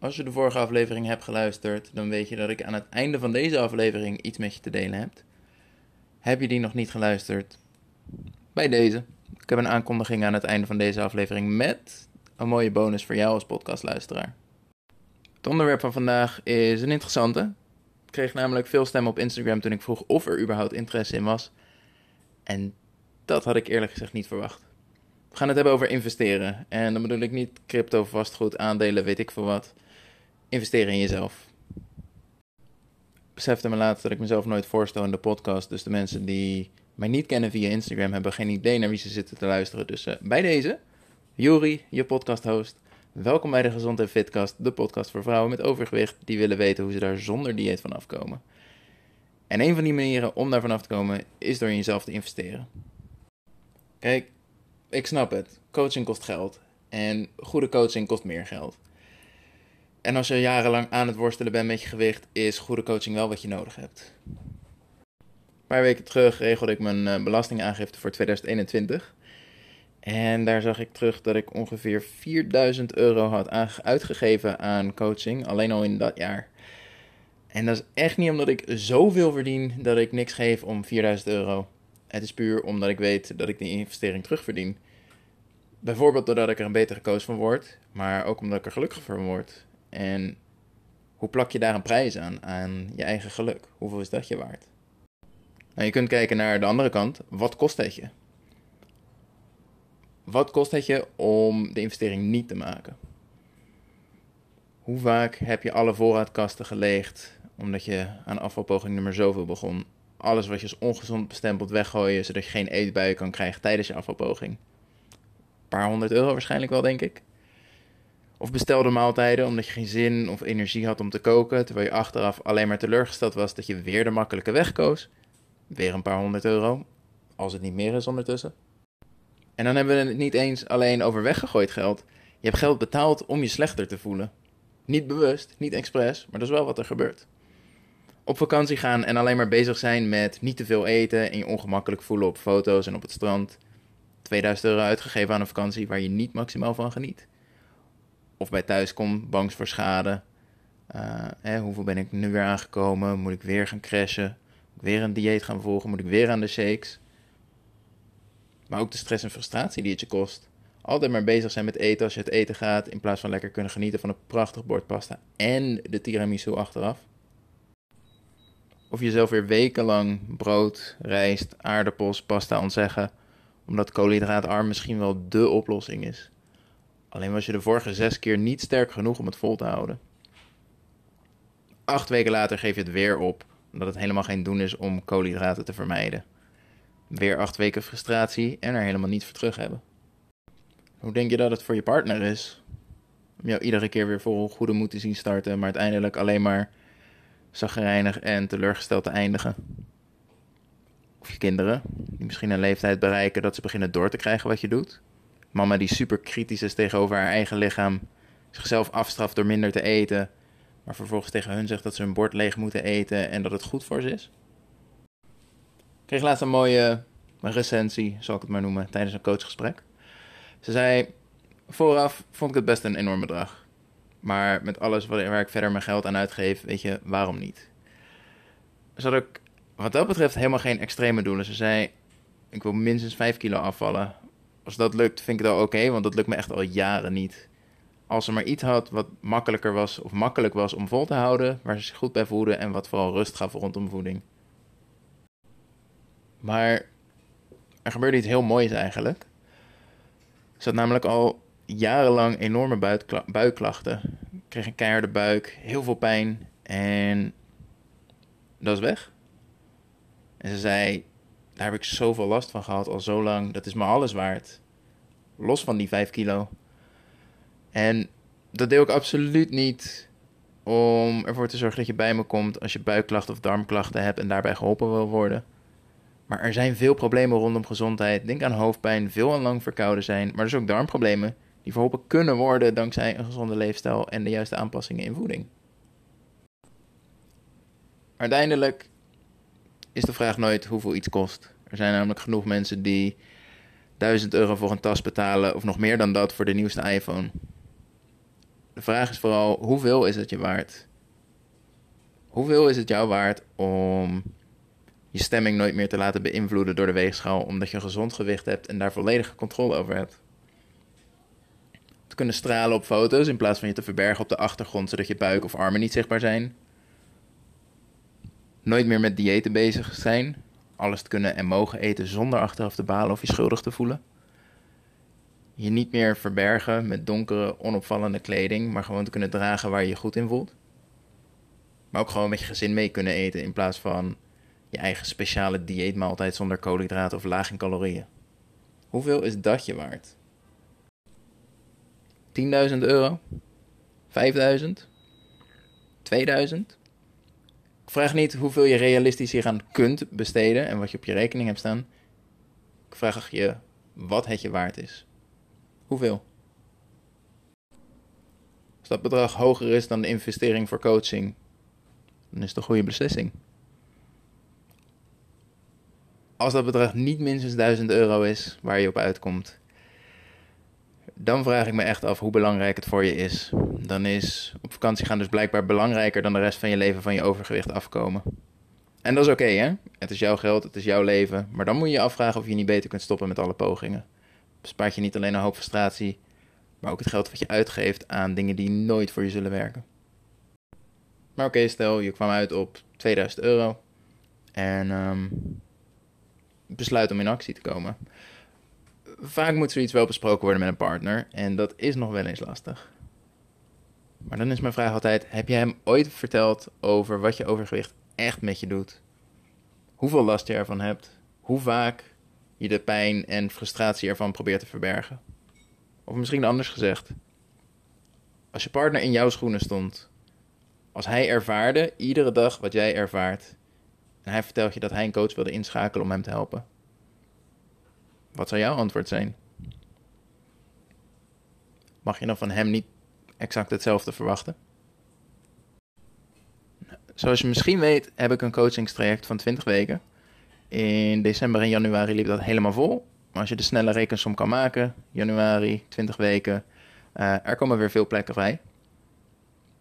Als je de vorige aflevering hebt geluisterd, dan weet je dat ik aan het einde van deze aflevering iets met je te delen heb. Heb je die nog niet geluisterd? Bij deze. Ik heb een aankondiging aan het einde van deze aflevering met een mooie bonus voor jou als podcastluisteraar. Het onderwerp van vandaag is een interessante. Ik kreeg namelijk veel stemmen op Instagram toen ik vroeg of er überhaupt interesse in was. En dat had ik eerlijk gezegd niet verwacht. We gaan het hebben over investeren. En dan bedoel ik niet crypto, vastgoed, aandelen, weet ik veel wat. Investeren in jezelf. Besefte me laatst dat ik mezelf nooit voorstel in de podcast. Dus de mensen die mij niet kennen via Instagram hebben geen idee naar wie ze zitten te luisteren. Dus uh, bij deze, Juri, je podcast-host. Welkom bij de Gezond en Fitcast, de podcast voor vrouwen met overgewicht die willen weten hoe ze daar zonder dieet van afkomen. En een van die manieren om daar vanaf te komen is door in jezelf te investeren. Kijk, ik snap het. Coaching kost geld. En goede coaching kost meer geld. En als je jarenlang aan het worstelen bent met je gewicht, is goede coaching wel wat je nodig hebt. Een paar weken terug regelde ik mijn eh, belastingaangifte voor 2021. En daar zag ik terug dat ik ongeveer 4000 euro had uitgegeven aan coaching, alleen al in dat jaar. En dat is echt niet omdat ik zoveel verdien dat ik niks geef om 4000 euro. Het is puur omdat ik weet dat ik die investering terugverdien. Bijvoorbeeld doordat ik er een betere coach van word, maar ook omdat ik er gelukkiger van word. En hoe plak je daar een prijs aan, aan je eigen geluk? Hoeveel is dat je waard? Nou, je kunt kijken naar de andere kant. Wat kost het je? Wat kost het je om de investering niet te maken? Hoe vaak heb je alle voorraadkasten geleegd omdat je aan afvalpoging nummer zoveel begon? Alles wat je als ongezond bestempeld weggooien zodat je geen eetbuien kan krijgen tijdens je afvalpoging. Een paar honderd euro waarschijnlijk wel, denk ik. Of bestelde maaltijden omdat je geen zin of energie had om te koken, terwijl je achteraf alleen maar teleurgesteld was dat je weer de makkelijke weg koos. Weer een paar honderd euro, als het niet meer is ondertussen. En dan hebben we het niet eens alleen over weggegooid geld. Je hebt geld betaald om je slechter te voelen. Niet bewust, niet expres, maar dat is wel wat er gebeurt. Op vakantie gaan en alleen maar bezig zijn met niet te veel eten en je ongemakkelijk voelen op foto's en op het strand. 2000 euro uitgegeven aan een vakantie waar je niet maximaal van geniet. Of bij thuiskom, bangs voor schade. Uh, hoeveel ben ik nu weer aangekomen? Moet ik weer gaan crashen? Moet ik weer een dieet gaan volgen? Moet ik weer aan de shakes? Maar ook de stress en frustratie die het je kost. Altijd maar bezig zijn met eten als je het eten gaat, in plaats van lekker kunnen genieten van een prachtig bord pasta en de tiramisu achteraf. Of jezelf weer wekenlang brood, rijst, aardappels, pasta ontzeggen, omdat koolhydraatarm misschien wel dé oplossing is. Alleen was je de vorige zes keer niet sterk genoeg om het vol te houden. Acht weken later geef je het weer op, omdat het helemaal geen doen is om koolhydraten te vermijden. Weer acht weken frustratie en er helemaal niet voor terug hebben. Hoe denk je dat het voor je partner is? Om jou iedere keer weer vol goede moed te zien starten, maar uiteindelijk alleen maar zagrijnig en teleurgesteld te eindigen. Of je kinderen, die misschien een leeftijd bereiken dat ze beginnen door te krijgen wat je doet. Mama die super kritisch is tegenover haar eigen lichaam, zichzelf afstraft door minder te eten, maar vervolgens tegen hun zegt dat ze hun bord leeg moeten eten en dat het goed voor ze is. Ik kreeg laatst een mooie recensie, zal ik het maar noemen, tijdens een coachgesprek. Ze zei: Vooraf vond ik het best een enorm bedrag. Maar met alles waar ik verder mijn geld aan uitgeef, weet je, waarom niet? Ze had ook wat dat betreft helemaal geen extreme doelen. Ze zei: Ik wil minstens 5 kilo afvallen. Als dat lukt, vind ik al oké, want dat lukt me echt al jaren niet. Als ze maar iets had wat makkelijker was of makkelijk was om vol te houden, waar ze zich goed bij voelde en wat vooral rust gaf rondom voeding. Maar er gebeurde iets heel moois eigenlijk. Ze had namelijk al jarenlang enorme buikklachten. Ik kreeg een keiharde buik, heel veel pijn en dat is weg. En ze zei, daar heb ik zoveel last van gehad al zo lang, dat is me alles waard. Los van die 5 kilo. En dat deel ik absoluut niet om ervoor te zorgen dat je bij me komt als je buikklachten of darmklachten hebt en daarbij geholpen wil worden. Maar er zijn veel problemen rondom gezondheid. Denk aan hoofdpijn, veel en lang verkouden zijn, maar dus ook darmproblemen die verholpen kunnen worden dankzij een gezonde leefstijl en de juiste aanpassingen in voeding. Uiteindelijk is de vraag nooit hoeveel iets kost. Er zijn namelijk genoeg mensen die 1000 euro voor een tas betalen of nog meer dan dat voor de nieuwste iPhone. De vraag is vooral, hoeveel is het je waard? Hoeveel is het jou waard om je stemming nooit meer te laten beïnvloeden door de weegschaal, omdat je een gezond gewicht hebt en daar volledige controle over hebt? Te kunnen stralen op foto's in plaats van je te verbergen op de achtergrond, zodat je buik of armen niet zichtbaar zijn. Nooit meer met diëten bezig zijn. Alles te kunnen en mogen eten zonder achteraf te balen of je schuldig te voelen. Je niet meer verbergen met donkere, onopvallende kleding, maar gewoon te kunnen dragen waar je je goed in voelt. Maar ook gewoon met je gezin mee kunnen eten in plaats van je eigen speciale dieetmaaltijd zonder koolhydraten of laag in calorieën. Hoeveel is dat je waard? 10.000 euro? 5.000? 2000? Ik vraag niet hoeveel je realistisch hier aan kunt besteden en wat je op je rekening hebt staan. Ik vraag je wat het je waard is. Hoeveel? Als dat bedrag hoger is dan de investering voor coaching, dan is het een goede beslissing. Als dat bedrag niet minstens 1000 euro is waar je op uitkomt, dan vraag ik me echt af hoe belangrijk het voor je is. Dan is op vakantie gaan dus blijkbaar belangrijker dan de rest van je leven van je overgewicht afkomen. En dat is oké, hè? Het is jouw geld, het is jouw leven. Maar dan moet je je afvragen of je niet beter kunt stoppen met alle pogingen. Bespaart je niet alleen een hoop frustratie, maar ook het geld wat je uitgeeft aan dingen die nooit voor je zullen werken. Maar oké, stel je kwam uit op 2000 euro en um, besluit om in actie te komen vaak moet zoiets wel besproken worden met een partner. En dat is nog wel eens lastig. Maar dan is mijn vraag altijd: heb je hem ooit verteld over wat je overgewicht echt met je doet? Hoeveel last je ervan hebt? Hoe vaak je de pijn en frustratie ervan probeert te verbergen? Of misschien anders gezegd: als je partner in jouw schoenen stond, als hij ervaarde iedere dag wat jij ervaart, en hij vertelt je dat hij een coach wilde inschakelen om hem te helpen wat zou jouw antwoord zijn? Mag je dan van hem niet exact hetzelfde verwachten? Zoals je misschien weet, heb ik een coachingstraject van 20 weken. In december en januari liep dat helemaal vol. Maar als je de snelle rekensom kan maken, januari, 20 weken, uh, er komen weer veel plekken vrij.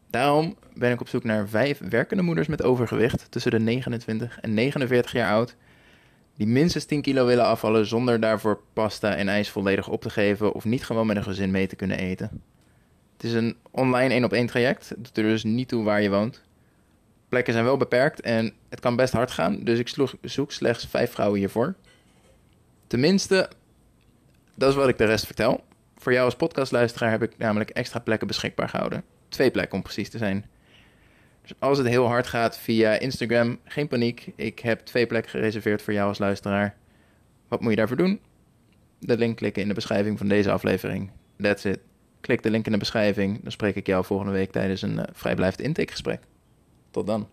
Daarom ben ik op zoek naar vijf werkende moeders met overgewicht tussen de 29 en 49 jaar oud die minstens 10 kilo willen afvallen zonder daarvoor pasta en ijs volledig op te geven of niet gewoon met een gezin mee te kunnen eten. Het is een online 1 op 1 traject, het doet er dus niet toe waar je woont. Plekken zijn wel beperkt en het kan best hard gaan, dus ik zoek slechts 5 vrouwen hiervoor. Tenminste, dat is wat ik de rest vertel. Voor jou als podcastluisteraar heb ik namelijk extra plekken beschikbaar gehouden. Twee plekken om precies te zijn. Dus als het heel hard gaat via Instagram, geen paniek. Ik heb twee plekken gereserveerd voor jou als luisteraar. Wat moet je daarvoor doen? De link klikken in de beschrijving van deze aflevering. That's it. Klik de link in de beschrijving. Dan spreek ik jou volgende week tijdens een uh, vrijblijvend intakegesprek. Tot dan.